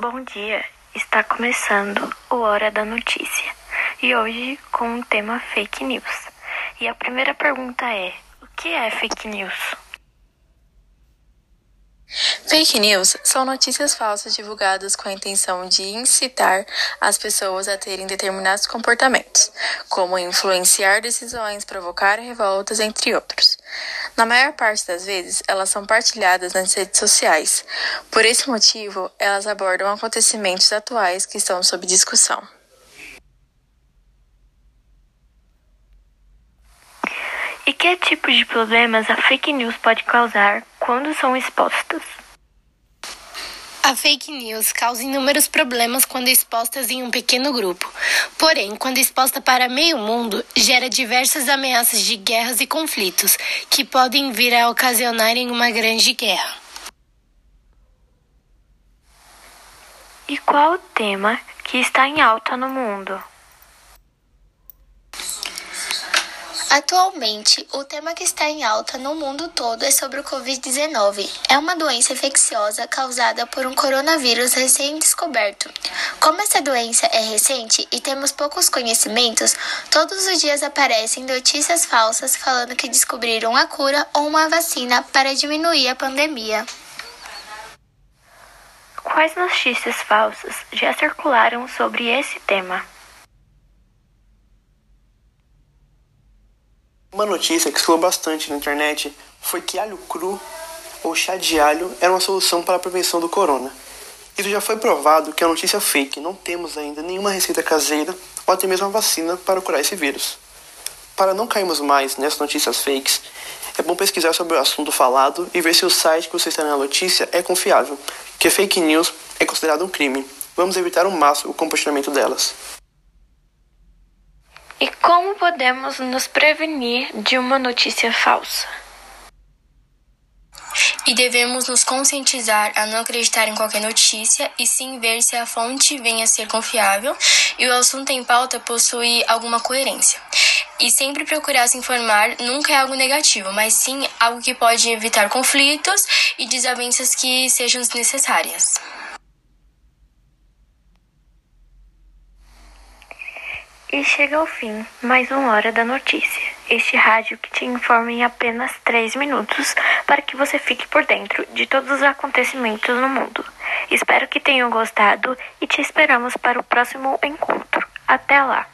Bom dia, está começando o Hora da Notícia e hoje com o tema fake news. E a primeira pergunta é: o que é fake news? Fake news são notícias falsas divulgadas com a intenção de incitar as pessoas a terem determinados comportamentos, como influenciar decisões, provocar revoltas, entre outros. Na maior parte das vezes, elas são partilhadas nas redes sociais. Por esse motivo, elas abordam acontecimentos atuais que estão sob discussão. E que tipo de problemas a fake news pode causar quando são expostas? A fake news causa inúmeros problemas quando expostas em um pequeno grupo. Porém, quando exposta para meio mundo, gera diversas ameaças de guerras e conflitos, que podem vir a ocasionar em uma grande guerra. E qual o tema que está em alta no mundo? Atualmente, o tema que está em alta no mundo todo é sobre o Covid-19. É uma doença infecciosa causada por um coronavírus recém-descoberto. Como essa doença é recente e temos poucos conhecimentos, todos os dias aparecem notícias falsas falando que descobriram a cura ou uma vacina para diminuir a pandemia. Quais notícias falsas já circularam sobre esse tema? Uma notícia que circulou bastante na internet foi que alho cru ou chá de alho era uma solução para a prevenção do corona. Isso já foi provado que é notícia fake, não temos ainda nenhuma receita caseira ou até mesmo uma vacina para curar esse vírus. Para não cairmos mais nessas notícias fakes, é bom pesquisar sobre o assunto falado e ver se o site que você está na notícia é confiável, que fake news é considerado um crime. Vamos evitar ao máximo o compartilhamento delas. E como podemos nos prevenir de uma notícia falsa? E devemos nos conscientizar a não acreditar em qualquer notícia e sim ver se a fonte vem a ser confiável e o assunto em pauta possui alguma coerência. E sempre procurar se informar nunca é algo negativo, mas sim algo que pode evitar conflitos e desavenças que sejam desnecessárias. E chega ao fim mais uma hora da notícia. Este rádio que te informa em apenas 3 minutos para que você fique por dentro de todos os acontecimentos no mundo. Espero que tenham gostado e te esperamos para o próximo encontro. Até lá!